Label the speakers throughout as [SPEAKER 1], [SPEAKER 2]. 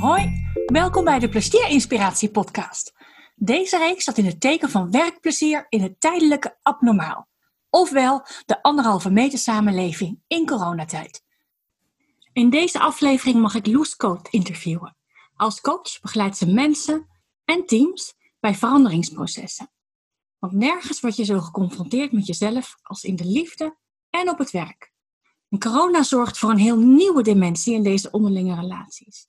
[SPEAKER 1] Hoi, welkom bij de Plezierinspiratie podcast. Deze reeks staat in het teken van werkplezier in het tijdelijke abnormaal. Ofwel de anderhalve meter samenleving in coronatijd. In deze aflevering mag ik Loes interviewen. Als coach begeleidt ze mensen en teams bij veranderingsprocessen. Want nergens word je zo geconfronteerd met jezelf als in de liefde en op het werk. En corona zorgt voor een heel nieuwe dimensie in deze onderlinge relaties.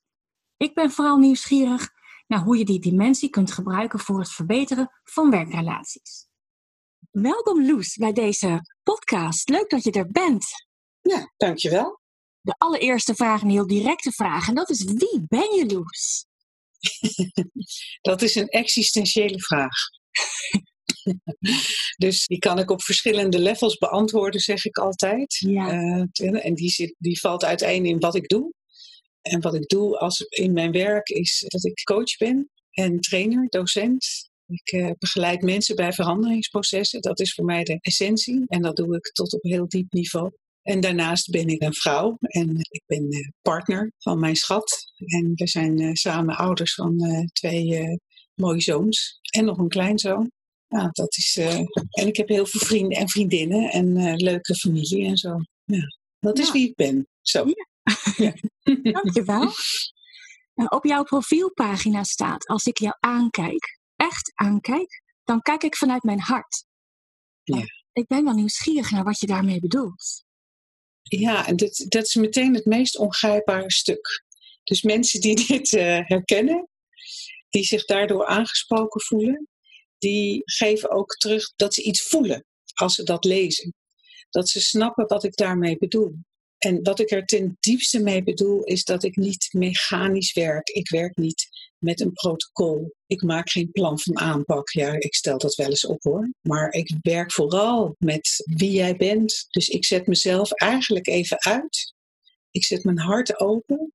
[SPEAKER 1] Ik ben vooral nieuwsgierig naar hoe je die dimensie kunt gebruiken voor het verbeteren van werkrelaties. Welkom Loes bij deze podcast. Leuk dat je er bent.
[SPEAKER 2] Ja, dankjewel.
[SPEAKER 1] De allereerste vraag, een heel directe vraag, en dat is wie ben je Loes?
[SPEAKER 2] dat is een existentiële vraag. dus die kan ik op verschillende levels beantwoorden, zeg ik altijd.
[SPEAKER 1] Ja.
[SPEAKER 2] Uh, en die, zit, die valt uiteen in wat ik doe. En wat ik doe als, in mijn werk is dat ik coach ben en trainer, docent. Ik uh, begeleid mensen bij veranderingsprocessen. Dat is voor mij de essentie. En dat doe ik tot op heel diep niveau. En daarnaast ben ik een vrouw en ik ben uh, partner van mijn schat. En we zijn samen ouders van twee mooie zoons en nog een kleinzoon. Ja, dat is, uh, en ik heb heel veel vrienden en vriendinnen en uh, leuke familie en zo. Ja, dat is wie ik ben. Zo.
[SPEAKER 1] Ja. Dankjewel. Nou, op jouw profielpagina staat, als ik jou aankijk, echt aankijk, dan kijk ik vanuit mijn hart. Nou,
[SPEAKER 2] Ja.
[SPEAKER 1] Ik ben wel nieuwsgierig naar wat je daarmee bedoelt.
[SPEAKER 2] Ja, en dat, dat is meteen het meest ongrijpbare stuk. Dus mensen die dit eh, herkennen, die zich daardoor aangesproken voelen, die geven ook terug dat ze iets voelen als ze dat lezen. Dat ze snappen wat ik daarmee bedoel. En wat ik er ten diepste mee bedoel, is dat ik niet mechanisch werk. Ik werk niet met een protocol. Ik maak geen plan van aanpak. Ja, ik stel dat wel eens op hoor. Maar ik werk vooral met wie jij bent. Dus ik zet mezelf eigenlijk even uit. Ik zet mijn hart open.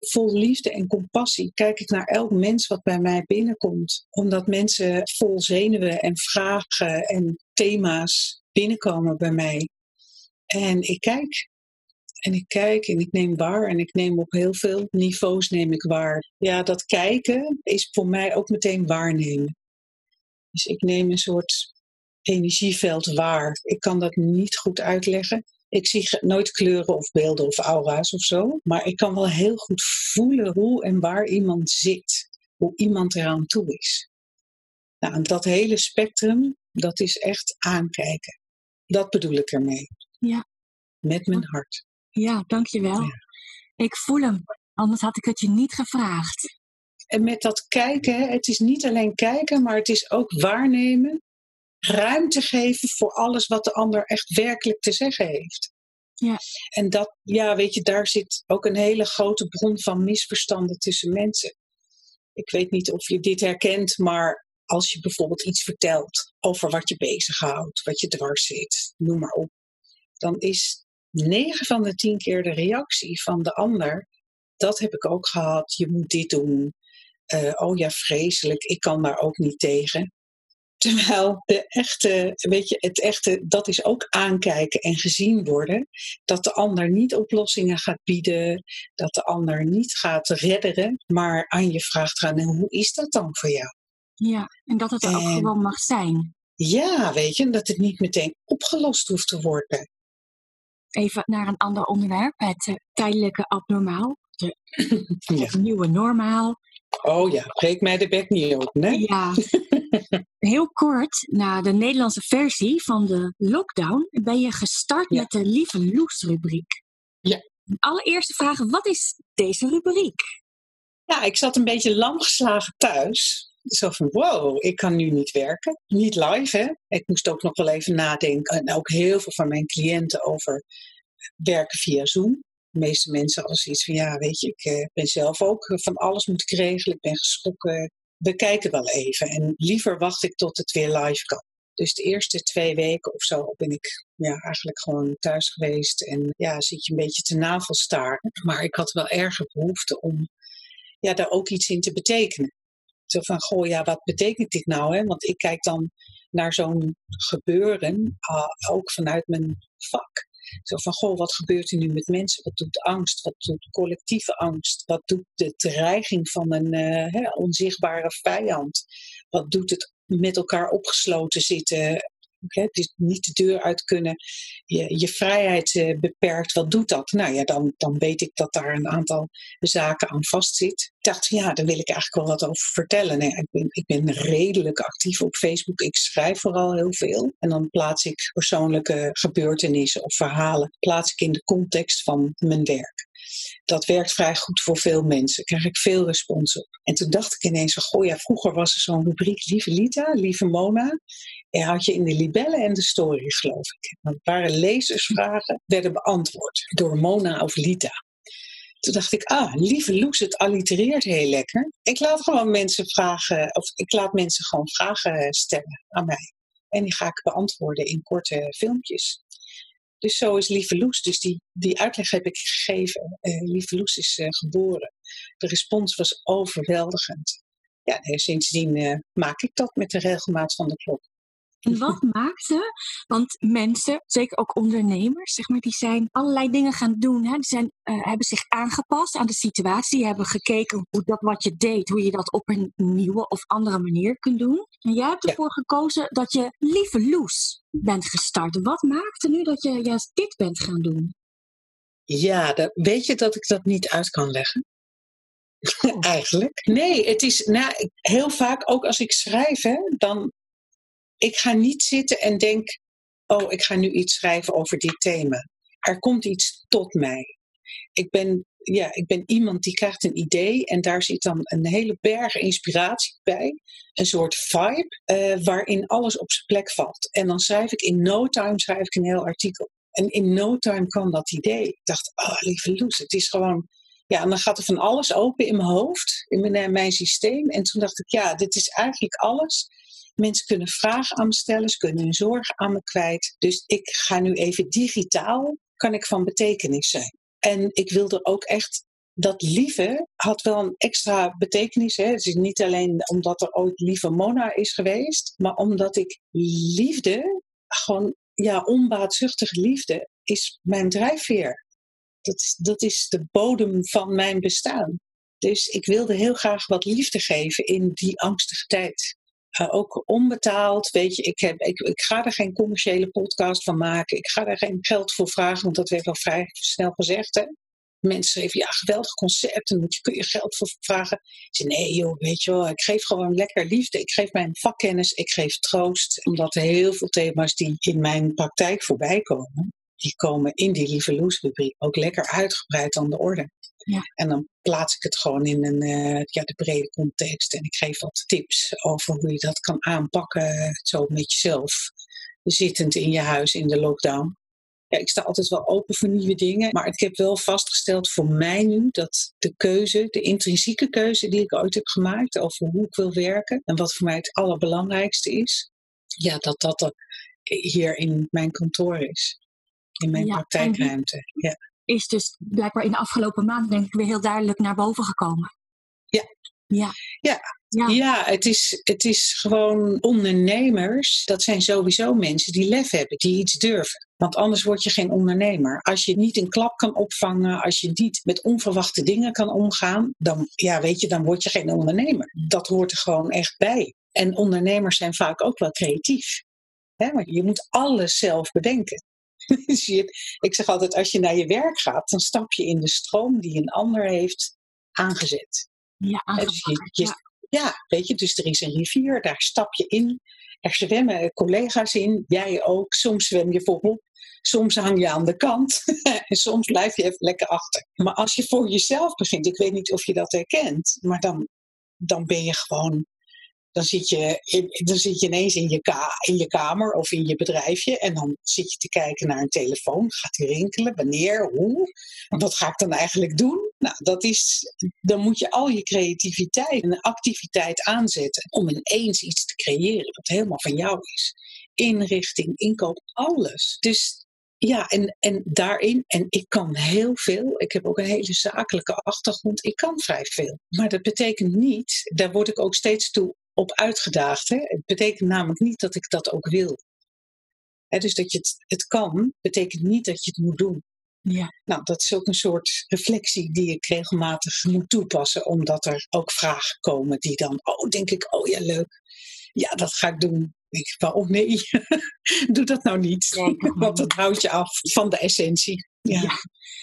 [SPEAKER 2] Vol liefde en compassie kijk ik naar elk mens wat bij mij binnenkomt. Omdat mensen vol zenuwen en vragen en thema's binnenkomen bij mij. En ik kijk. En ik kijk en ik neem waar en ik neem op heel veel niveaus neem ik waar. Ja, dat kijken is voor mij ook meteen waarnemen. Dus ik neem een soort energieveld waar. Ik kan dat niet goed uitleggen. Ik zie nooit kleuren of beelden of aura's of zo. Maar ik kan wel heel goed voelen hoe en waar iemand zit. Hoe iemand eraan toe is. Nou, en dat hele spectrum, dat is echt aankijken. Dat bedoel ik ermee.
[SPEAKER 1] Ja.
[SPEAKER 2] Met mijn hart.
[SPEAKER 1] Ja, dankjewel.
[SPEAKER 2] Ja.
[SPEAKER 1] Ik voel hem, anders had ik het je niet gevraagd.
[SPEAKER 2] En met dat kijken, het is niet alleen kijken, maar het is ook waarnemen. Ruimte geven voor alles wat de ander echt werkelijk te zeggen heeft.
[SPEAKER 1] Ja.
[SPEAKER 2] En dat, ja, weet je, daar zit ook een hele grote bron van misverstanden tussen mensen. Ik weet niet of je dit herkent, maar als je bijvoorbeeld iets vertelt over wat je bezighoudt, wat je dwars zit, noem maar op, dan is 9 van de 10 keer de reactie van de ander: dat heb ik ook gehad, je moet dit doen. Eh, oh ja, vreselijk, ik kan daar ook niet tegen. Terwijl de echte, weet je, het echte, dat is ook aankijken en gezien worden. Dat de ander niet oplossingen gaat bieden, dat de ander niet gaat redderen, maar aan je vraagt gaan, en hoe is dat dan voor jou?
[SPEAKER 1] Ja, en dat het er ook
[SPEAKER 2] En-
[SPEAKER 1] gewoon mag zijn.
[SPEAKER 2] Ja, weet je, dat het niet meteen opgelost hoeft te worden.
[SPEAKER 1] Even naar een ander onderwerp, het eh, tijdelijke abnormaal.
[SPEAKER 2] Ja.
[SPEAKER 1] Het nieuwe normaal.
[SPEAKER 2] Oh ja, breek mij de bek niet open, hè?
[SPEAKER 1] Ja, heel kort na de Nederlandse versie van de lockdown ben je gestart
[SPEAKER 2] Ja.
[SPEAKER 1] met de Lieve Loes rubriek.
[SPEAKER 2] Ja.
[SPEAKER 1] De allereerste vraag, wat is deze rubriek?
[SPEAKER 2] Ja, ik zat een beetje lam geslagen thuis. Zo van, wow, ik kan nu niet werken. Niet live, hè. Ik moest ook nog wel even nadenken. En ook heel veel van mijn cliënten over werken via Zoom. De meeste mensen hadden zoiets van, ja, weet je, ik eh, ben zelf ook eh, van alles moet ik regelen. Ik ben geschrokken. We kijken wel even. En liever wacht ik tot het weer live kan. Dus de eerste twee weken of zo ben ik ja, eigenlijk gewoon thuis geweest. En ja, zit je een beetje te navelstaren. Maar ik had wel erge behoefte om ja, daar ook iets in te betekenen. Zo van, goh, ja, wat betekent dit nou? Hè? Want ik kijk dan naar zo'n gebeuren, ah, ook vanuit mijn vak. Zo van, goh, wat gebeurt er nu met mensen? Wat doet angst? Wat doet collectieve angst? Wat doet de dreiging van een uh, onzichtbare vijand? Wat doet het met elkaar opgesloten zitten Dus niet de deur uit kunnen, je, je vrijheid uh, beperkt. Wat doet dat? Nou ja, dan, dan weet ik dat daar een aantal zaken aan vastzit. Ik dacht, ja, daar wil ik eigenlijk wel wat over vertellen. Nee, ik, ben, ik ben redelijk actief op Facebook. Ik schrijf vooral heel veel. En dan plaats ik persoonlijke gebeurtenissen of verhalen plaats ik in de context van mijn werk. Dat werkt vrij goed voor veel mensen. Krijg ik veel respons op. En toen dacht ik ineens goh ja, vroeger was er zo'n rubriek Lieve Lita, Lieve Mona. Had je in de libellen en de stories, geloof ik. Dat waren lezersvragen, werden beantwoord door Mona of Lita. Toen dacht ik, ah, lieve Loes, het allitereert heel lekker. Ik laat gewoon mensen vragen, of ik laat mensen gewoon vragen stellen aan mij. En die ga ik beantwoorden in korte filmpjes. Dus zo is Lieve Loes. Dus die, die uitleg heb ik gegeven. Uh, Lieve Loes is uh, geboren. De respons was overweldigend. Ja, sindsdien uh, maak ik dat met de regelmaat van de klok.
[SPEAKER 1] En wat maakte, want mensen, zeker ook ondernemers, zeg maar, die zijn allerlei dingen gaan doen. Hè? Die zijn, uh, hebben zich aangepast aan de situatie, die hebben gekeken hoe dat wat je deed, hoe je dat op een nieuwe of andere manier kunt doen. En jij hebt ervoor gekozen dat je Lieve Loes bent gestart. Wat maakte nu dat je juist dit bent gaan doen?
[SPEAKER 2] Ja, dat, weet je dat ik dat niet uit kan leggen? Oh. Eigenlijk. Nee, het is nou, heel vaak, ook als ik schrijf, hè, dan ik ga niet zitten en denk, oh, ik ga nu iets schrijven over dit thema. Er komt iets tot mij. Ik ben, ja, ik ben iemand die krijgt een idee en daar zit dan een hele berg inspiratie bij. Een soort vibe uh, waarin alles op zijn plek valt. En dan schrijf ik in no time schrijf ik een heel artikel. En in no time kwam dat idee. Ik dacht, oh lieve Loes, het is gewoon ja, en dan gaat er van alles open in mijn hoofd, in mijn, mijn systeem. En toen dacht ik, ja, dit is eigenlijk alles Mensen kunnen vragen aan me stellen, ze kunnen hun zorgen aan me kwijt. Dus ik ga nu even digitaal, kan ik van betekenis zijn. En ik wilde ook echt dat lieve had wel een extra betekenis. Hè. Het is niet alleen omdat er ooit lieve Mona is geweest, maar omdat ik liefde, gewoon ja, onbaatzuchtige liefde, is mijn drijfveer. Dat dat is de bodem van mijn bestaan. Dus ik wilde heel graag wat liefde geven in die angstige tijd. Uh, ook onbetaald. Weet je, ik, heb, ik, ik ga er geen commerciële podcast van maken. Ik ga er geen geld voor vragen, want dat werd al vrij snel gezegd. Hè? Mensen schreven, ja, geweldig concept, en moet je, kun je geld voor vragen. Ik nee joh, weet je wel, ik geef gewoon lekker liefde. Ik geef mijn vakkennis, ik geef troost. Omdat er heel veel thema's die in mijn praktijk voorbij komen, die komen in die Lieve Loes rubriek ook lekker uitgebreid aan de orde. Ja. En dan plaats ik het gewoon in een, uh, ja, de brede context. En ik geef wat tips over hoe je dat kan aanpakken, zo met jezelf. Zittend in je huis in de lockdown. Ja, ik sta altijd wel open voor nieuwe dingen. Maar ik heb wel vastgesteld voor mij nu dat de keuze, de intrinsieke keuze die ik ooit heb gemaakt over hoe ik wil werken en wat voor mij het allerbelangrijkste is, ja, dat dat er hier in mijn kantoor is. In mijn praktijkruimte. Ja
[SPEAKER 1] is dus blijkbaar in de afgelopen maanden denk ik weer heel duidelijk naar boven gekomen.
[SPEAKER 2] Ja.
[SPEAKER 1] Ja.
[SPEAKER 2] Ja, ja. ja, het, is, het is gewoon ondernemers. Dat zijn sowieso mensen die lef hebben, die iets durven. Want anders word je geen ondernemer. Als je niet een klap kan opvangen, als je niet met onverwachte dingen kan omgaan, dan, ja, weet je, dan word je geen ondernemer. Dat hoort er gewoon echt bij. En ondernemers zijn vaak ook wel creatief. Hè? Want je moet alles zelf bedenken. Dus ik zeg altijd, als je naar je werk gaat, dan stap je in de stroom die een ander heeft aangezet.
[SPEAKER 1] Ja,
[SPEAKER 2] dus ja. ja, weet je, dus er is een rivier, daar stap je in. Er zwemmen collega's in, jij ook. Soms zwem je voorop, soms hang je aan de kant en soms blijf je even lekker achter. Maar als je voor jezelf begint, ik weet niet of je dat herkent, maar dan, dan ben je gewoon dan zit je, dan zit je ineens in je, in je kamer of in je bedrijfje en dan zit je te kijken naar een telefoon. Gaat die rinkelen? Wanneer? Hoe? Wat ga ik dan eigenlijk doen? Nou, dat is, dan moet je al je creativiteit en activiteit aanzetten om ineens iets te creëren wat helemaal van jou is. Inrichting, inkoop, alles. Dus ja, en, en daarin, en ik kan heel veel. Ik heb ook een hele zakelijke achtergrond. Ik kan vrij veel. Maar dat betekent niet, daar word ik ook steeds toe op uitgedaagd. Hè? Het betekent namelijk niet dat ik dat ook wil. dus dat je het, het kan, betekent niet dat je het moet doen.
[SPEAKER 1] Ja.
[SPEAKER 2] Nou, dat is ook een soort reflectie die ik regelmatig moet toepassen, omdat er ook vragen komen die dan, oh, denk ik, oh ja, leuk. Ja, dat ga ik doen. Denk ik, waarom nee? Doe dat nou niet. Want dat houdt je af van de essentie. Ja.
[SPEAKER 1] Ja.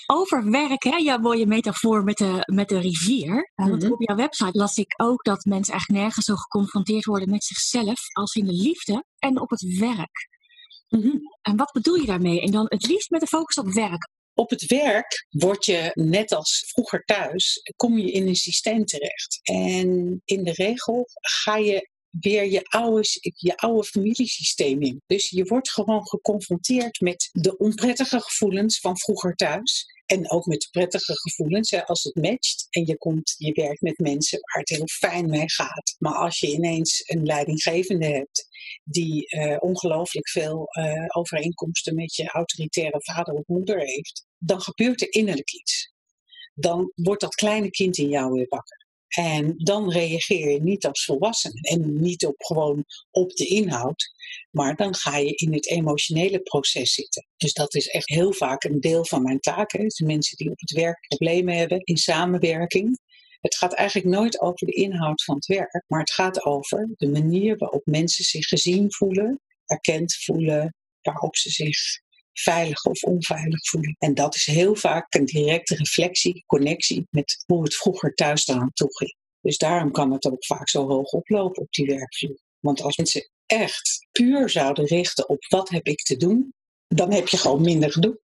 [SPEAKER 1] Over werk, hè, jouw mooie metafoor met de, met de rivier. Want
[SPEAKER 2] Mhm.
[SPEAKER 1] op jouw website las ik ook dat mensen eigenlijk nergens zo geconfronteerd worden met zichzelf als in de liefde en op het werk.
[SPEAKER 2] Mhm.
[SPEAKER 1] En wat bedoel je daarmee? En dan het liefst met de focus op werk.
[SPEAKER 2] Op het werk word je, net als vroeger thuis, kom je in een systeem terecht. En in de regel ga je weer je oude, je oude familiesysteem in. Dus je wordt gewoon geconfronteerd met de onprettige gevoelens van vroeger thuis. En ook met de prettige gevoelens als het matcht. En je, komt, je werkt met mensen waar het heel fijn mee gaat. Maar als je ineens een leidinggevende hebt die eh, ongelooflijk veel eh, overeenkomsten met je autoritaire vader of moeder heeft, dan gebeurt er innerlijk iets. Dan wordt dat kleine kind in jou weer wakker. En dan reageer je niet als volwassene en niet op gewoon op de inhoud, maar dan ga je in het emotionele proces zitten. Dus dat is echt heel vaak een deel van mijn. Hè. Dus mensen die op het werk problemen hebben in samenwerking. Het gaat eigenlijk nooit over de inhoud van het werk, maar het gaat over de manier waarop mensen zich gezien voelen, erkend voelen, waarop ze zich veilig of onveilig voelen. En dat is heel vaak een directe reflectie, connectie met hoe het vroeger thuis eraan toe ging. Dus daarom kan het ook vaak zo hoog oplopen op die werkvloer. Want als mensen echt puur zouden richten op wat heb ik te doen, dan heb je gewoon minder gedoe.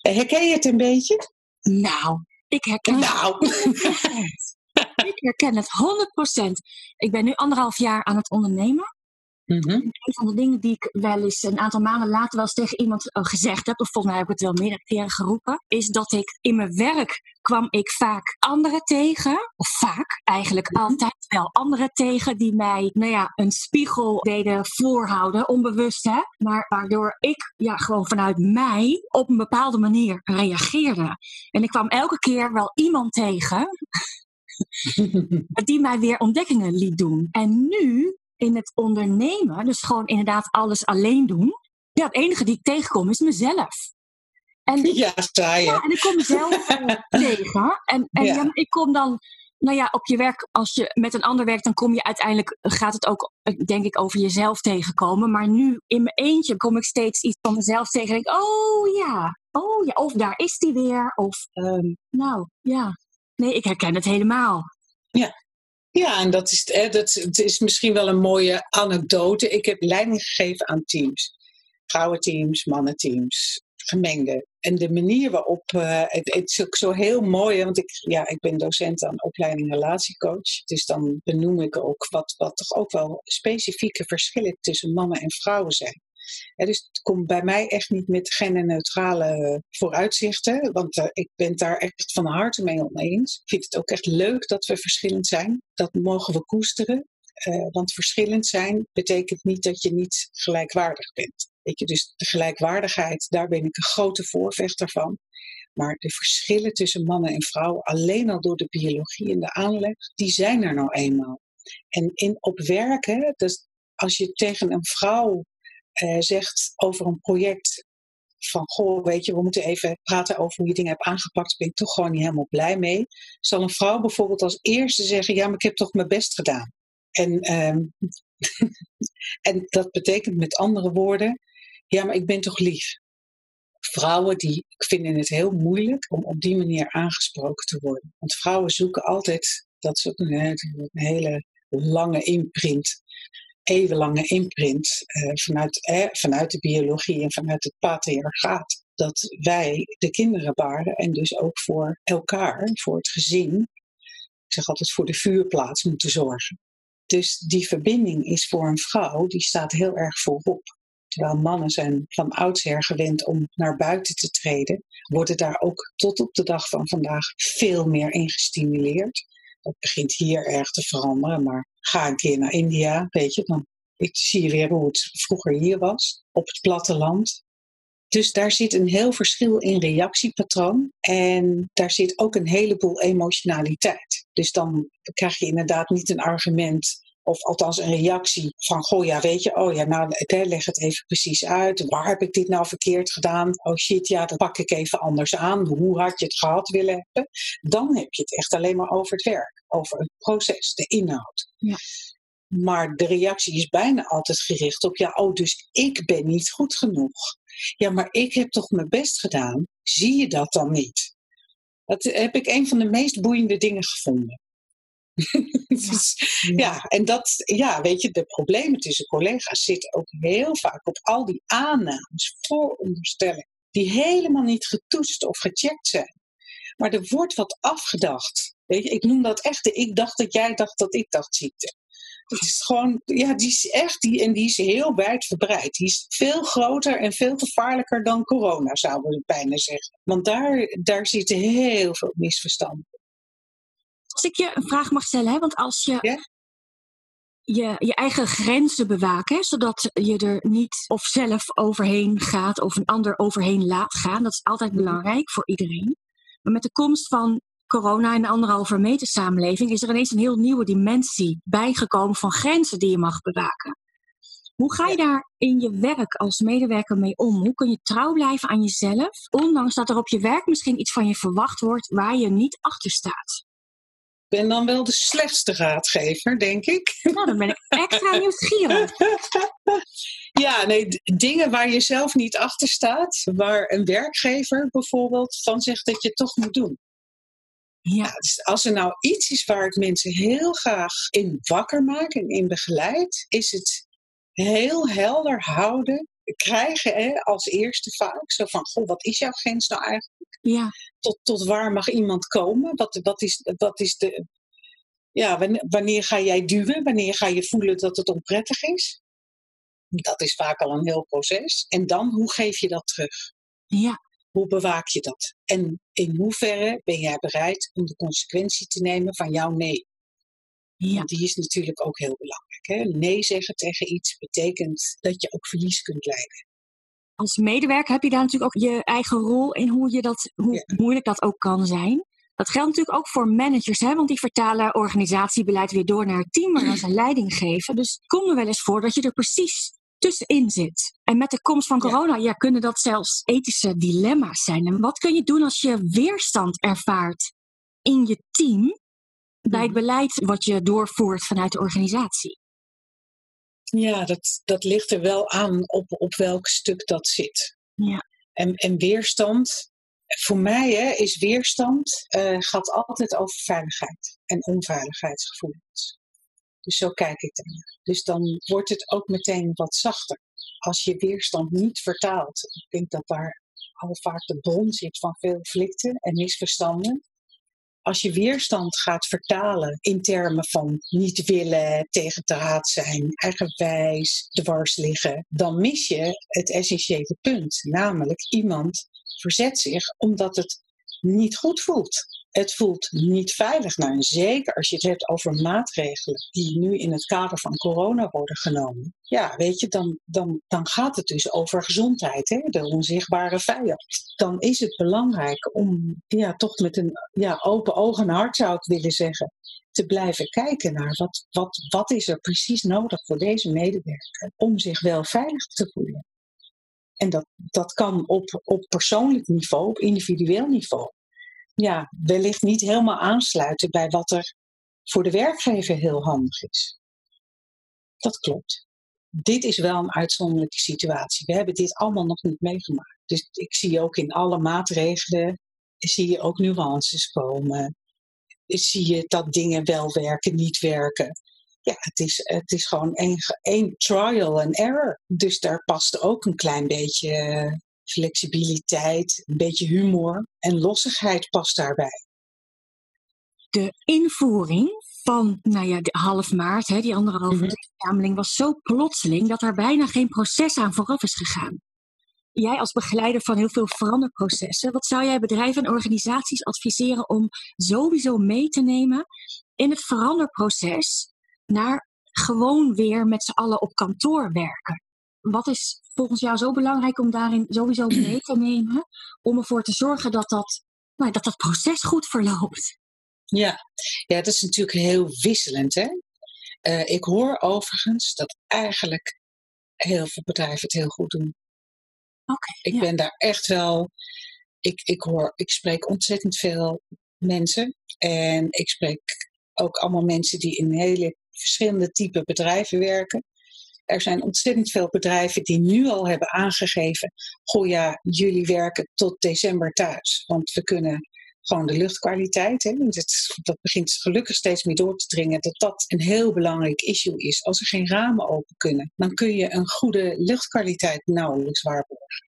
[SPEAKER 2] Herken je het een beetje?
[SPEAKER 1] Nou, ik herken het.
[SPEAKER 2] Nou,
[SPEAKER 1] Ik herken het 100%. Ik ben nu anderhalf jaar aan het ondernemen.
[SPEAKER 2] Mhm.
[SPEAKER 1] Een van de dingen die ik wel eens een aantal maanden later wel eens tegen iemand eh, gezegd heb, of volgens mij heb ik het wel meerdere keren geroepen, is dat ik in mijn werk kwam ik vaak anderen tegen, of vaak eigenlijk altijd wel anderen tegen die mij, nou ja, een spiegel deden voorhouden, onbewust hè, maar waardoor ik ja gewoon vanuit mij op een bepaalde manier reageerde. En ik kwam elke keer wel iemand tegen die mij weer ontdekkingen liet doen. En nu in het ondernemen, dus gewoon inderdaad alles alleen doen. Ja, het enige die ik tegenkom is mezelf. En,
[SPEAKER 2] ja, saai
[SPEAKER 1] ja, en ik kom mezelf eh, tegen. En, en
[SPEAKER 2] Ja.
[SPEAKER 1] ja, ik kom dan, nou ja, op je werk, als je met een ander werkt, dan kom je uiteindelijk, gaat het ook, eh, denk ik, over jezelf tegenkomen. Maar nu in mijn eentje kom ik steeds iets van mezelf tegen. En denk, oh ja, oh ja, of daar is die weer. Of, ehm, nou ja, nee, ik herken het helemaal.
[SPEAKER 2] Ja, en dat is, hè, dat, het is misschien wel een mooie anekdote. Ik heb leiding gegeven aan teams. Vrouwenteams, mannenteams, gemengde. En de manier waarop, eh, het, het is ook zo heel mooi, want ik, ja, ik ben docent aan opleiding relatiecoach. Dus dan benoem ik ook wat, wat toch ook wel specifieke verschillen tussen mannen en vrouwen zijn. Dus het komt bij mij echt niet met genderneutrale vooruitzichten, want eh, ik ben daar echt van harte mee oneens. Ik vind het ook echt leuk dat we verschillend zijn. Dat mogen we koesteren. Eh, want verschillend zijn betekent niet dat je niet gelijkwaardig bent. Weet je, dus de gelijkwaardigheid, daar ben ik een grote voorvechter van. Maar de verschillen tussen mannen en vrouwen, alleen al door de biologie en de aanleg, die zijn er nou eenmaal. En in, op werken, dus als je tegen een vrouw eh, zegt over een project van, goh, weet je, we moeten even praten over hoe je dingen hebt aangepakt, daar ben ik toch gewoon niet helemaal blij mee. Zal een vrouw bijvoorbeeld als eerste zeggen, ja, maar ik heb toch mijn best gedaan. En, ehm, en dat betekent met andere woorden, ja, maar ik ben toch lief. Vrouwen die vinden het heel moeilijk om op die manier aangesproken te worden. Want vrouwen zoeken altijd, dat is ook een, een hele lange imprint, eeuwenlange imprint eh, vanuit, vanuit de biologie en vanuit het patriarchaat. Dat wij de kinderen baren en dus ook voor elkaar, voor het gezin, ik zeg altijd voor de vuurplaats moeten zorgen. Dus die verbinding is voor een vrouw, die staat heel erg voorop. Terwijl mannen zijn van oudsher gewend om naar buiten te treden, worden daar ook tot op de dag van vandaag veel meer in gestimuleerd. Dat begint hier erg te veranderen, maar ga een keer naar India, weet je, dan zie je weer hoe het vroeger hier was, op het platteland. Dus daar zit een heel verschil in reactiepatroon en daar zit ook een heleboel emotionaliteit. Dus dan krijg je inderdaad niet een argument Of althans een reactie van, goh ja, weet je, oh ja, nou leg het even precies uit. Waar heb ik dit nou verkeerd gedaan? Oh shit, ja, dat pak ik even anders aan. Hoe had je het gehad willen hebben? Dan heb je het echt alleen maar over het werk, over het proces, de inhoud. Ja. Maar de reactie is bijna altijd gericht op, ja, oh, dus ik ben niet goed genoeg. Ja, maar ik heb toch mijn best gedaan. Zie je dat dan niet? Dat heb ik een van de meest boeiende dingen gevonden. dus, ja, en dat, ja, weet je, de problemen tussen collega's zitten ook heel vaak op al die aannames, vooronderstellingen, die helemaal niet getoetst of gecheckt zijn. Maar er wordt wat afgedacht. Weet je, ik noem dat echt de ik dacht dat jij dacht dat ik dacht ziekte. Dat is gewoon, ja, die is echt, die, en die is heel wijdverbreid. Die is veel groter en veel gevaarlijker dan corona, zouden we bijna zeggen. Want daar, daar zitten heel veel misverstanden.
[SPEAKER 1] Als ik je een vraag mag stellen, hè? want als je je, je eigen grenzen bewaken, zodat je er niet of zelf overheen gaat of een ander overheen laat gaan, dat is altijd mhm. belangrijk voor iedereen. Maar met de komst van corona en de anderhalve meter samenleving is er ineens een heel nieuwe dimensie bijgekomen van grenzen die je mag bewaken. Hoe ga je daar in je werk als medewerker mee om? Hoe kun je trouw blijven aan jezelf, ondanks dat er op je werk misschien iets van je verwacht wordt waar je niet achter staat?
[SPEAKER 2] Ik ben dan wel de slechtste raadgever, denk ik.
[SPEAKER 1] Nou, dan ben ik extra nieuwsgierig.
[SPEAKER 2] ja, nee, dingen waar je zelf niet achter staat, waar een werkgever bijvoorbeeld van zegt dat je het toch moet doen. Ja. dus als er nou iets is waar ik mensen heel graag in wakker maak en in begeleid, is het heel helder houden, krijgen hè, als eerste vaak. Zo van, goh, wat is jouw grens nou eigenlijk? Ja. Tot, tot waar mag iemand komen? Wat, wat, is, wat is de... Ja, wanneer ga jij duwen? Wanneer ga je voelen dat het onprettig is? Dat is vaak al een heel proces. En dan, hoe geef je dat terug? Ja. Hoe bewaak je dat? En in hoeverre ben jij bereid om de consequentie te nemen van jouw nee? Ja. Want die is natuurlijk ook heel belangrijk. Hè? Nee zeggen tegen iets betekent dat je ook verlies kunt leiden.
[SPEAKER 1] Als medewerker heb je daar natuurlijk ook je eigen rol in hoe, je dat, hoe moeilijk dat ook kan zijn. Dat geldt natuurlijk ook voor managers, hè? want die vertalen organisatiebeleid weer door naar het team waar ze leiding geven. Dus het komt er wel eens voor dat je er precies tussenin zit. En met de komst van corona ja. kunnen dat zelfs ethische dilemma's zijn. En wat kun je doen als je weerstand ervaart in je team bij het mhm. beleid wat je doorvoert vanuit de organisatie?
[SPEAKER 2] Ja, dat, dat ligt er wel aan op, op welk stuk dat zit. Ja. En, en weerstand, voor mij hè, is weerstand, uh, gaat altijd over veiligheid en onveiligheidsgevoelens. Dus zo kijk ik er. Dus dan wordt het ook meteen wat zachter. Als je weerstand niet vertaalt. Ik denk dat daar al vaak de bron zit van veel conflicten en misverstanden. Als je weerstand gaat vertalen in termen van niet willen, tegen te raad zijn, eigenwijs, dwars liggen, dan mis je het essentiële punt. Namelijk iemand verzet zich omdat het niet goed voelt het voelt niet veilig. Nou, zeker als je het hebt over maatregelen die nu in het kader van corona worden genomen. Ja, weet je, dan, dan, dan gaat het dus over gezondheid, hè? de onzichtbare vijand. Dan is het belangrijk om ja, toch met een ja, open oog en hart, zou ik willen zeggen, te blijven kijken naar wat, wat, wat is er precies nodig voor deze medewerker om zich wel veilig te voelen. En dat, dat kan op, op persoonlijk niveau, op individueel niveau ja, wellicht niet helemaal aansluiten bij wat er voor de werkgever heel handig is. Dat klopt. Dit is wel een uitzonderlijke situatie. We hebben dit allemaal nog niet meegemaakt. Dus ik zie ook in alle maatregelen, zie je ook nuances komen. Zie je dat dingen wel werken, niet werken. Ja, het is, het is gewoon één trial and error. Dus daar past ook een klein beetje flexibiliteit, een beetje humor en lossigheid past daarbij.
[SPEAKER 1] De invoering van nou ja, de half maart, hè, die anderhalve mm was zo plotseling dat er bijna geen proces aan vooraf is gegaan. Jij als begeleider van heel veel veranderprocessen, wat zou jij bedrijven en organisaties adviseren om sowieso mee te nemen in het veranderproces naar gewoon weer met z'n allen op kantoor werken? Wat is volgens jou zo belangrijk om daarin sowieso mee te nemen? Om ervoor te zorgen dat dat, nou, dat, dat proces goed verloopt.
[SPEAKER 2] Ja. ja, dat is natuurlijk heel wisselend. Hè? Uh, ik hoor overigens dat eigenlijk heel veel bedrijven het heel goed doen.
[SPEAKER 1] Okay,
[SPEAKER 2] ik
[SPEAKER 1] ja.
[SPEAKER 2] ben daar echt wel. Ik, ik hoor, ik spreek ontzettend veel mensen. En ik spreek ook allemaal mensen die in hele verschillende type bedrijven werken. Er zijn ontzettend veel bedrijven die nu al hebben aangegeven: Goh ja, jullie werken tot december thuis. Want we kunnen gewoon de luchtkwaliteit. Hè, dat, begint gelukkig steeds meer door te dringen dat dat een heel belangrijk issue is. Als er geen ramen open kunnen, dan kun je een goede luchtkwaliteit nauwelijks waarborgen.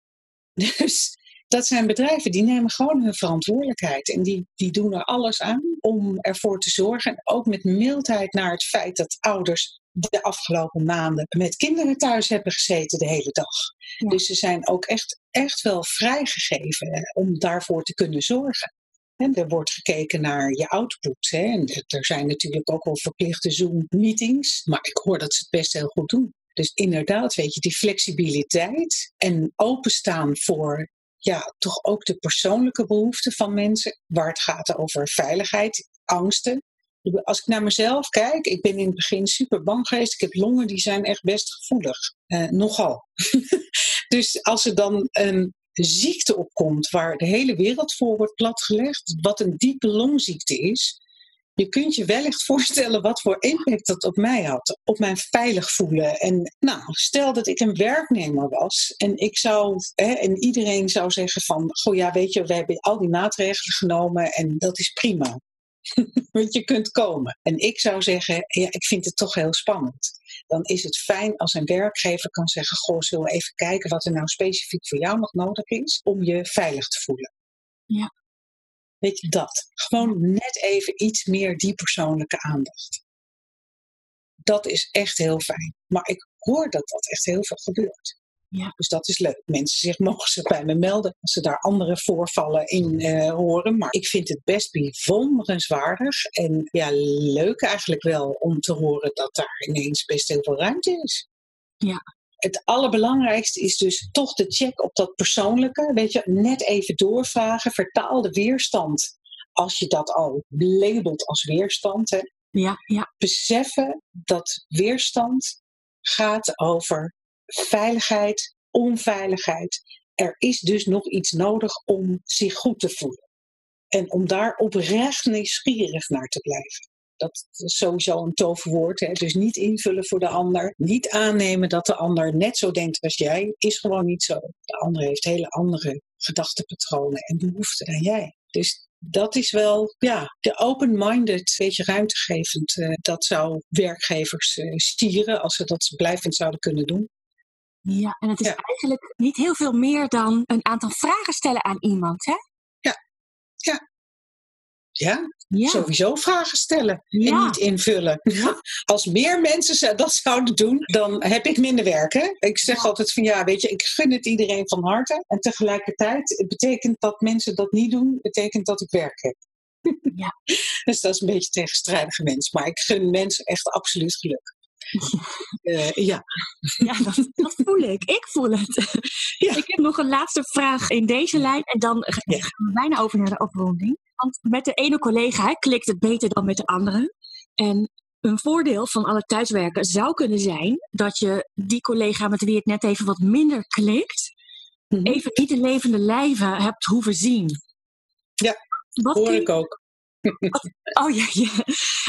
[SPEAKER 2] Dus dat zijn bedrijven die nemen gewoon hun verantwoordelijkheid en die, die doen er alles aan om ervoor te zorgen. Ook met mildheid naar het feit dat ouders de afgelopen maanden met kinderen thuis hebben gezeten de hele dag.
[SPEAKER 1] Ja.
[SPEAKER 2] Dus ze zijn ook echt, echt wel vrijgegeven om daarvoor te kunnen zorgen. En er wordt gekeken naar je output. Hè. En er zijn natuurlijk ook wel verplichte Zoom-meetings. Maar ik hoor dat ze het best heel goed doen. Dus inderdaad, weet je, die flexibiliteit en openstaan voor ja, toch ook de persoonlijke behoeften van mensen. Waar het gaat over veiligheid, angsten. Als ik naar mezelf kijk, ik ben in het begin super bang geweest. Ik heb longen die zijn echt best gevoelig. Uh, nogal. dus als er dan een ziekte opkomt waar de hele wereld voor wordt platgelegd, wat een diepe longziekte is, je kunt je wellicht voorstellen wat voor impact dat op mij had, op mijn veilig voelen. En nou, stel dat ik een werknemer was en ik zou, hè, en iedereen zou zeggen van, goh ja, weet je, we hebben al die maatregelen genomen en dat is prima. Want je kunt komen. En ik zou zeggen, ja, ik vind het toch heel spannend. Dan is het fijn als een werkgever kan zeggen, goh, zullen we even kijken wat er nou specifiek voor jou nog nodig is om je veilig te voelen.
[SPEAKER 1] Ja.
[SPEAKER 2] Weet je dat? Gewoon net even iets meer die persoonlijke aandacht. Dat is echt heel fijn. Maar ik hoor dat dat echt heel veel gebeurt.
[SPEAKER 1] Ja.
[SPEAKER 2] Dus dat is leuk. Mensen zich mogen zich bij me melden als ze daar andere voorvallen in uh, horen. Maar ik vind het best bewonderenswaardig en ja, leuk eigenlijk wel om te horen dat daar ineens best heel veel ruimte is.
[SPEAKER 1] Ja.
[SPEAKER 2] Het allerbelangrijkste is dus toch de check op dat persoonlijke. Weet je, net even doorvragen. Vertaal de weerstand. Als je dat al labelt als weerstand. Hè.
[SPEAKER 1] Ja, ja.
[SPEAKER 2] Beseffen dat weerstand gaat over veiligheid, onveiligheid. Er is dus nog iets nodig om zich goed te voelen. En om daar oprecht nieuwsgierig naar te blijven. Dat is sowieso een toverwoord. Hè? Dus niet invullen voor de ander. Niet aannemen dat de ander net zo denkt als jij. Is gewoon niet zo. De ander heeft hele andere gedachtepatronen en behoeften dan jij. Dus dat is wel, ja, de open-minded, beetje ruimtegevend. Uh, dat zou werkgevers uh, stieren als ze dat blijvend zouden kunnen doen.
[SPEAKER 1] Ja, en het is
[SPEAKER 2] Ja.
[SPEAKER 1] eigenlijk niet heel veel meer dan een aantal vragen stellen aan iemand, hè?
[SPEAKER 2] Ja,
[SPEAKER 1] Ja.
[SPEAKER 2] sowieso vragen stellen en
[SPEAKER 1] Ja.
[SPEAKER 2] niet invullen.
[SPEAKER 1] Ja.
[SPEAKER 2] Als meer mensen dat zouden doen, dan heb ik minder werk. Hè? Ik zeg
[SPEAKER 1] Ja.
[SPEAKER 2] altijd van ja, weet je, ik gun het iedereen van harte. En tegelijkertijd het betekent dat mensen dat niet doen, betekent dat ik werk heb.
[SPEAKER 1] Ja.
[SPEAKER 2] dus dat is een beetje tegenstrijdige mens. Maar ik gun mensen echt absoluut geluk. Eh, ja.
[SPEAKER 1] Ja, dat, dat voel ik. Ik voel het.
[SPEAKER 2] Ja.
[SPEAKER 1] Ik heb nog een laatste vraag in deze lijn en dan
[SPEAKER 2] Ja.
[SPEAKER 1] gaan we bijna over naar de afronding. Want met de ene collega hè, klikt het beter dan met de andere. En een voordeel van alle thuiswerken zou kunnen zijn dat je die collega met wie het net even wat minder klikt,
[SPEAKER 2] Mhm.
[SPEAKER 1] even niet de levende lijven hebt hoeven zien.
[SPEAKER 2] Ja,
[SPEAKER 1] wat
[SPEAKER 2] Hoor
[SPEAKER 1] kun
[SPEAKER 2] ik ook.
[SPEAKER 1] Oh ja, ja.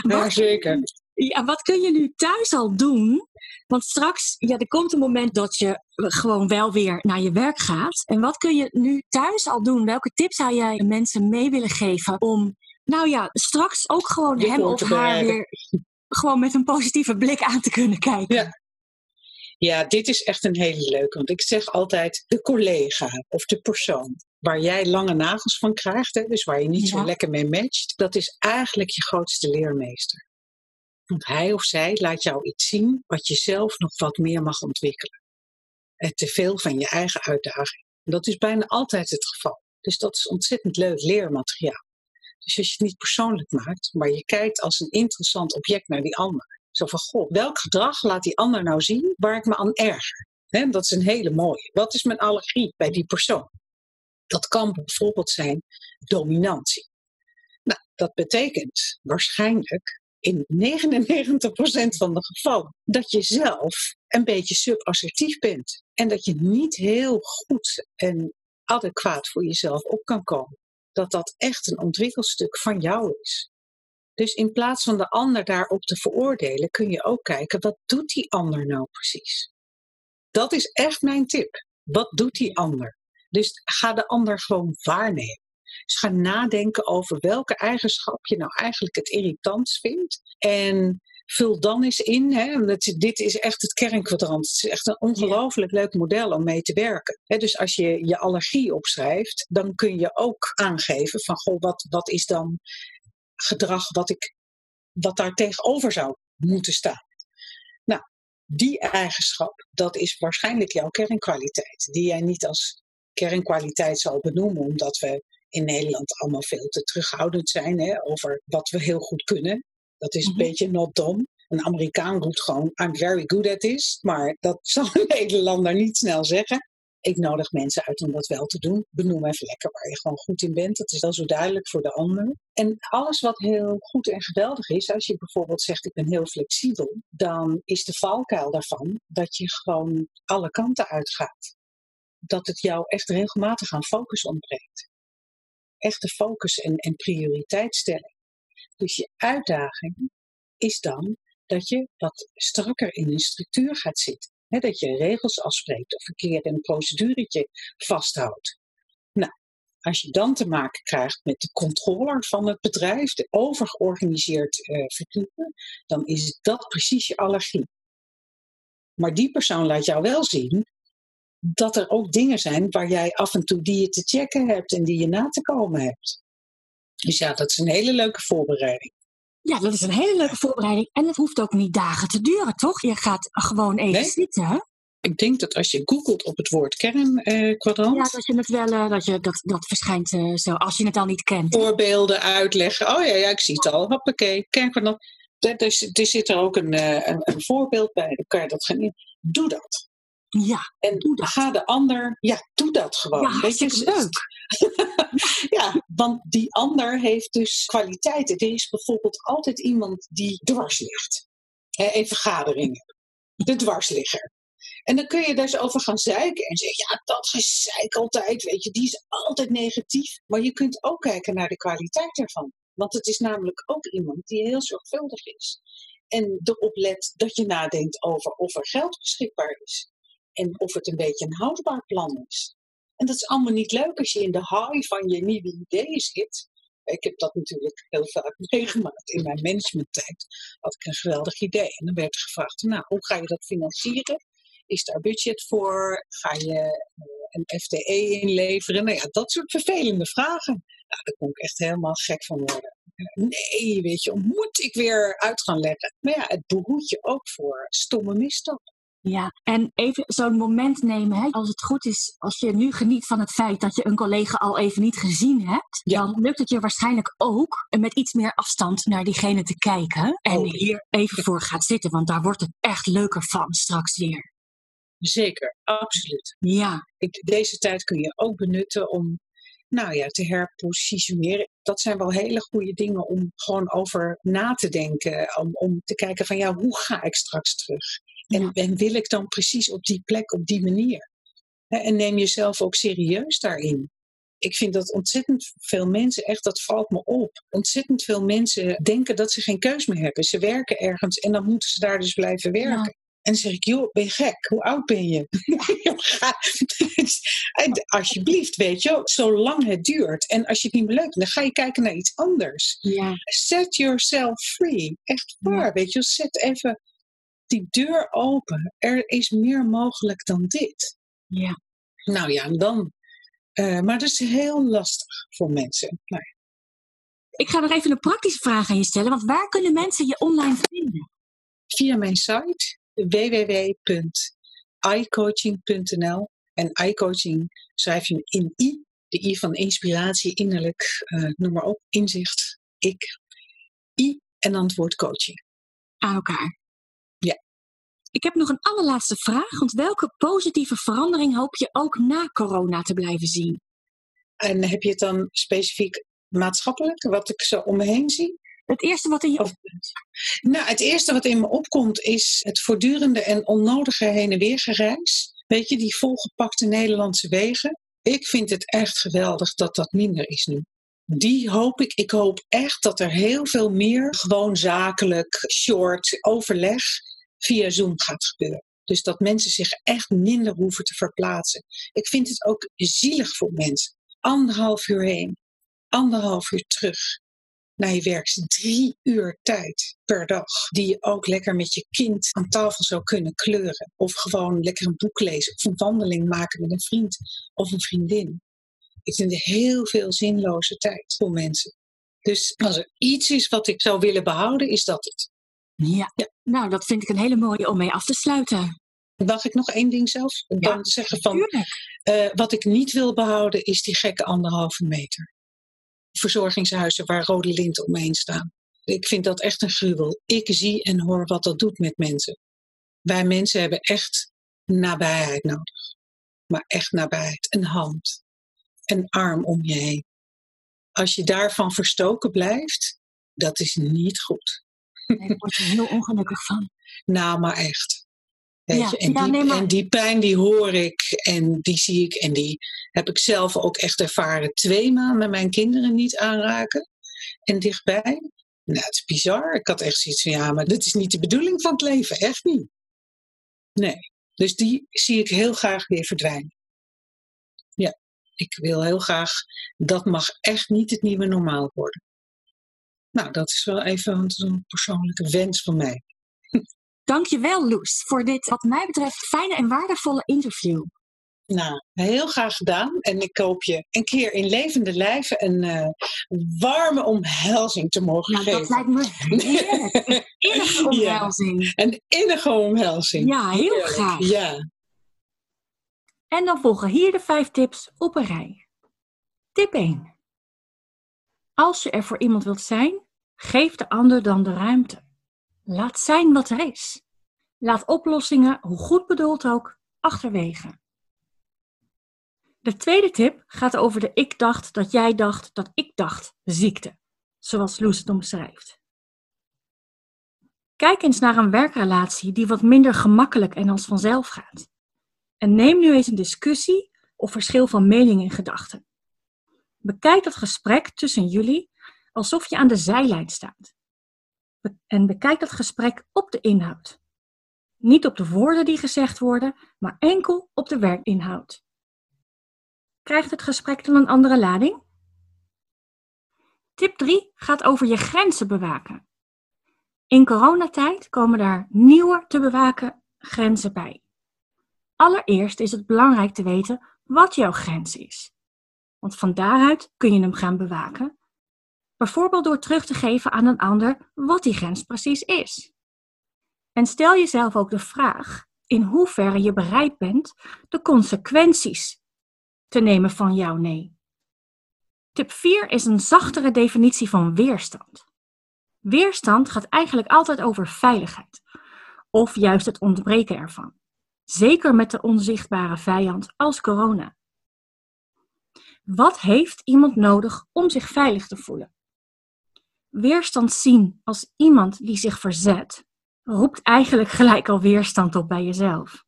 [SPEAKER 2] Ja,
[SPEAKER 1] Wat,
[SPEAKER 2] zeker.
[SPEAKER 1] Ja, wat kun je nu thuis al doen? Want straks, ja, er komt een moment dat je gewoon wel weer naar je werk gaat. En wat kun je nu thuis al doen? Welke tips zou jij mensen mee willen geven om, nou ja, straks ook gewoon
[SPEAKER 2] Dit
[SPEAKER 1] hem of haar weer gewoon met een positieve blik aan te kunnen kijken?
[SPEAKER 2] Ja. Ja, dit is echt een hele leuke. Want ik zeg altijd de collega of de persoon waar jij lange nagels van krijgt, hè, dus waar je niet zo lekker mee matcht, dat is eigenlijk je grootste leermeester. Want hij of zij laat jou iets zien wat je zelf nog wat meer mag ontwikkelen. En te veel van je eigen uitdaging. Dat is bijna altijd het geval. Dus dat is ontzettend leuk leermateriaal. Dus als je het niet persoonlijk maakt, maar je kijkt als een interessant object naar die ander. Zo van, goh, welk gedrag laat die ander nou zien waar ik me aan erger? Hè, dat is een hele mooie. Wat is mijn allergie bij die persoon? Dat kan bijvoorbeeld zijn dominantie. Nou, dat betekent waarschijnlijk in 99% van de gevallen dat je zelf een beetje subassertief bent. En dat je niet heel goed en adequaat voor jezelf op kan komen. Dat dat echt een ontwikkelstuk van jou is. Dus in plaats van de ander daarop te veroordelen, kun je ook kijken, wat doet die ander nou precies? Dat is echt mijn tip. Wat doet die ander? Dus ga de ander gewoon waarnemen. Dus ga nadenken over welke eigenschap je nou eigenlijk het irritantst vindt. En vul dan eens in, hè, dit is echt het kernkwadrant. Het is echt een ongelooflijk leuk model om mee te werken. Hè, dus als je je allergie opschrijft, dan kun je ook aangeven van, goh, wat, wat is dan gedrag wat, ik, wat daar tegenover zou moeten staan. Nou, die eigenschap, dat is waarschijnlijk jouw kernkwaliteit, die jij niet als kernkwaliteit zal benoemen, omdat we in Nederland allemaal veel te terughoudend zijn hè, over wat we heel goed kunnen. Dat is een mhm. beetje not done. Een Amerikaan roept gewoon, I'm very good at this. Maar dat zal een Nederlander niet snel zeggen. Ik nodig mensen uit om dat wel te doen. Benoem even lekker waar je gewoon goed in bent. Dat is wel zo duidelijk voor de ander. En alles wat heel goed en geweldig is, als je bijvoorbeeld zegt ik ben heel flexibel, dan is de valkuil daarvan dat je gewoon alle kanten uitgaat. Dat het jou echt regelmatig aan focus ontbreekt. Echte focus en, en prioriteitsstelling. Dus je uitdaging is dan dat je wat strakker in een structuur gaat zitten dat je regels afspreekt of een keer een proceduretje vasthoudt. Nou, als je dan te maken krijgt met de controller van het bedrijf, de overgeorganiseerd uh, dan is dat precies je allergie. Maar die persoon laat jou wel zien dat er ook dingen zijn waar jij af en toe die je te checken hebt en die je na te komen hebt. Dus ja, dat is een hele leuke voorbereiding.
[SPEAKER 1] Ja, dat is een hele leuke voorbereiding. En het hoeft ook niet dagen te duren, toch? Je gaat gewoon even zitten.
[SPEAKER 2] Ik denk dat als je googelt op het woord kernkwadrant.
[SPEAKER 1] ja, dat je het wel, uh, dat, je, dat, dat verschijnt uh, zo, als je het al niet kent.
[SPEAKER 2] Voorbeelden uitleggen. Oh ja, ja ik zie het al. Hoppakee, kernkwadrant. Er, er, zit er ook een, uh, een, een, voorbeeld bij. Dan kan je dat gaan. Doe dat.
[SPEAKER 1] Ja,
[SPEAKER 2] en
[SPEAKER 1] doe dat.
[SPEAKER 2] ga de ander, ja, doe dat gewoon.
[SPEAKER 1] Ja, Weet je, leuk.
[SPEAKER 2] ja, want die ander heeft dus kwaliteiten. Er is bijvoorbeeld altijd iemand die dwars ligt. in vergaderingen. De dwarsligger. En dan kun je daar eens over gaan zeiken en zeggen, ja, dat gezeik altijd, weet je, die is altijd negatief. Maar je kunt ook kijken naar de kwaliteit ervan. Want het is namelijk ook iemand die heel zorgvuldig is. En erop let dat je nadenkt over of er geld beschikbaar is en of het een beetje een houdbaar plan is. En dat is allemaal niet leuk als je in de high van je nieuwe ideeën zit. Ik heb dat natuurlijk heel vaak meegemaakt. In mijn managementtijd had ik een geweldig idee. En dan werd gevraagd, nou, hoe ga je dat financieren? Is daar budget voor? Ga je eh, een FTE inleveren? Nou ja, dat soort vervelende vragen. Nou, daar kon ik echt helemaal gek van worden. Nee, weet je, moet ik weer uit gaan leggen? Maar ja, het behoedt je ook voor stomme misstappen.
[SPEAKER 1] Ja, en even zo'n moment nemen, hè, als het goed is, als je nu geniet van het feit dat je een collega al even niet gezien hebt, dan lukt het je waarschijnlijk ook met iets meer afstand naar diegene te kijken en oh. hier even voor gaat zitten, want daar wordt het echt leuker van straks weer.
[SPEAKER 2] Zeker, absoluut.
[SPEAKER 1] Ja.
[SPEAKER 2] Ik, deze tijd kun je ook benutten om nou ja, te herpositioneren. Dat zijn wel hele goede dingen om gewoon over na te denken. Om, om te kijken van ja, hoe ga ik straks terug? En, en wil ik dan precies op die plek, op die manier? En neem jezelf ook serieus daarin. Ik vind dat ontzettend veel mensen, echt dat valt me op. Ontzettend veel mensen denken dat ze geen keus meer hebben. Ze werken ergens en dan moeten ze daar dus blijven werken. En dan zeg ik, joh, ben je gek? Hoe oud ben je? en alsjeblieft, weet je, zolang het duurt. En als je het niet meer leuk vindt, dan ga je kijken naar iets anders.
[SPEAKER 1] Ja.
[SPEAKER 2] Set yourself free. Echt waar, weet je. Zet even die deur open. Er is meer mogelijk dan dit.
[SPEAKER 1] Ja.
[SPEAKER 2] Nou ja, en dan. Uh, maar dat is heel lastig voor mensen. Nou.
[SPEAKER 1] Ik ga nog even een praktische vraag aan je stellen. Want waar kunnen mensen je online vinden?
[SPEAKER 2] Via mijn site www.icoaching.nl. En iCoaching schrijf je in I. De I van inspiratie, innerlijk, uh, noem maar op, inzicht, ik. I en dan het woord coaching.
[SPEAKER 1] Aan elkaar. Ik heb nog een allerlaatste vraag. Want welke positieve verandering hoop je ook na corona te blijven zien?
[SPEAKER 2] En heb je het dan specifiek maatschappelijk, wat ik zo om me heen zie?
[SPEAKER 1] Het eerste wat in je opkomt?
[SPEAKER 2] Nou, het eerste wat in me opkomt is het voortdurende en onnodige heen en weer gereis. Weet je, die volgepakte Nederlandse wegen. Ik vind het echt geweldig dat dat minder is nu. Die hoop ik. Ik hoop echt dat er heel veel meer gewoon zakelijk, short overleg via Zoom gaat gebeuren. Dus dat mensen zich echt minder hoeven te verplaatsen. Ik vind het ook zielig voor mensen. Anderhalf uur heen, anderhalf uur terug naar je werk. Drie uur tijd per dag. Die je ook lekker met je kind aan tafel zou kunnen kleuren. Of gewoon lekker een boek lezen. Of een wandeling maken met een vriend of een vriendin. Ik vind het heel veel zinloze tijd voor mensen. Dus als er iets is wat ik zou willen behouden, is dat het.
[SPEAKER 1] Ja. ja. nou dat vind ik een hele mooie om mee af te sluiten.
[SPEAKER 2] Mag ik nog één ding zelf? Dan zeggen van, uh, wat ik niet wil behouden is die gekke anderhalve meter. Verzorgingshuizen waar rode linten omheen staan. Ik vind dat echt een gruwel. Ik zie en hoor wat dat doet met mensen. Wij mensen hebben echt nabijheid nodig. Maar echt nabijheid. Een hand. Een arm om je heen. Als je daarvan verstoken blijft, dat is niet goed.
[SPEAKER 1] Daar word je heel ongelukkig van.
[SPEAKER 2] Nou, maar echt. Weet je? En, die, en die pijn die hoor ik en die zie ik en die heb ik zelf ook echt ervaren. Twee maanden mijn kinderen niet aanraken en dichtbij. Nou, het is bizar. Ik had echt zoiets van ja, maar dit is niet de bedoeling van het leven, echt niet. Nee. Dus die zie ik heel graag weer verdwijnen. Ja, ik wil heel graag, dat mag echt niet het nieuwe normaal worden. Nou, dat is wel even een persoonlijke wens van mij.
[SPEAKER 1] Dankjewel, Loes, voor dit, wat mij betreft, fijne en waardevolle interview.
[SPEAKER 2] Nou, heel graag gedaan. En ik hoop je een keer in levende lijven een uh, warme omhelzing te mogen
[SPEAKER 1] nou,
[SPEAKER 2] geven.
[SPEAKER 1] Dat lijkt me heerlijk. Een innige omhelzing.
[SPEAKER 2] Ja, een innige omhelzing.
[SPEAKER 1] Ja, heel heerlijk. graag.
[SPEAKER 2] Ja.
[SPEAKER 1] En dan volgen hier de vijf tips op een rij. Tip 1. Als je er voor iemand wilt zijn, geef de ander dan de ruimte. Laat zijn wat er is. Laat oplossingen, hoe goed bedoeld ook, achterwege. De tweede tip gaat over de ik dacht dat jij dacht dat ik dacht ziekte, zoals Loes het omschrijft. Kijk eens naar een werkrelatie die wat minder gemakkelijk en als vanzelf gaat. En neem nu eens een discussie of verschil van mening en gedachten. Bekijk dat gesprek tussen jullie alsof je aan de zijlijn staat. En bekijk dat gesprek op de inhoud. Niet op de woorden die gezegd worden, maar enkel op de werkinhoud. Krijgt het gesprek dan een andere lading? Tip 3 gaat over je grenzen bewaken. In coronatijd komen daar nieuwe te bewaken grenzen bij. Allereerst is het belangrijk te weten wat jouw grens is. Want van daaruit kun je hem gaan bewaken. Bijvoorbeeld door terug te geven aan een ander wat die grens precies is. En stel jezelf ook de vraag in hoeverre je bereid bent de consequenties te nemen van jouw nee. Tip 4 is een zachtere definitie van weerstand. Weerstand gaat eigenlijk altijd over veiligheid, of juist het ontbreken ervan. Zeker met de onzichtbare vijand als corona. Wat heeft iemand nodig om zich veilig te voelen? Weerstand zien als iemand die zich verzet, roept eigenlijk gelijk al weerstand op bij jezelf.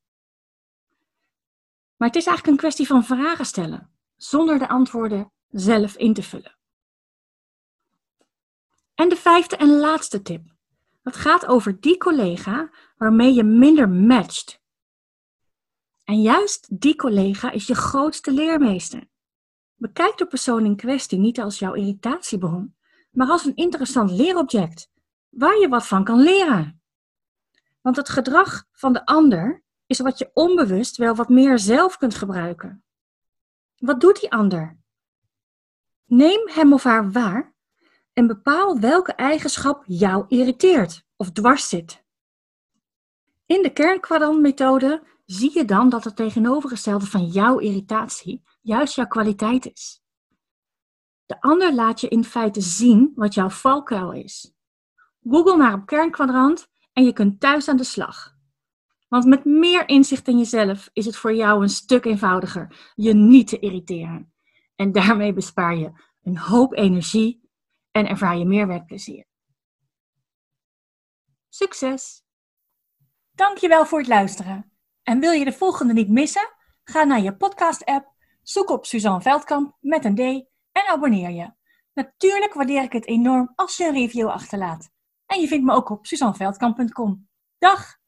[SPEAKER 1] Maar het is eigenlijk een kwestie van vragen stellen, zonder de antwoorden zelf in te vullen. En de vijfde en laatste tip. Dat gaat over die collega waarmee je minder matcht. En juist die collega is je grootste leermeester. Bekijk de persoon in kwestie niet als jouw irritatiebron, maar als een interessant leerobject, waar je wat van kan leren. Want het gedrag van de ander is wat je onbewust wel wat meer zelf kunt gebruiken. Wat doet die ander? Neem hem of haar waar en bepaal welke eigenschap jou irriteert of dwars zit. In de kernkwadrantmethode zie je dan dat het tegenovergestelde van jouw irritatie juist jouw kwaliteit is. De ander laat je in feite zien wat jouw valkuil is. Google maar op kernkwadrant en je kunt thuis aan de slag. Want met meer inzicht in jezelf is het voor jou een stuk eenvoudiger je niet te irriteren. En daarmee bespaar je een hoop energie en ervaar je meer werkplezier. Succes! Dankjewel voor het luisteren. En wil je de volgende niet missen? Ga naar je podcast-app, zoek op Suzanne Veldkamp met een D en abonneer je. Natuurlijk waardeer ik het enorm als je een review achterlaat. En je vindt me ook op suzanneveldkamp.com. Dag!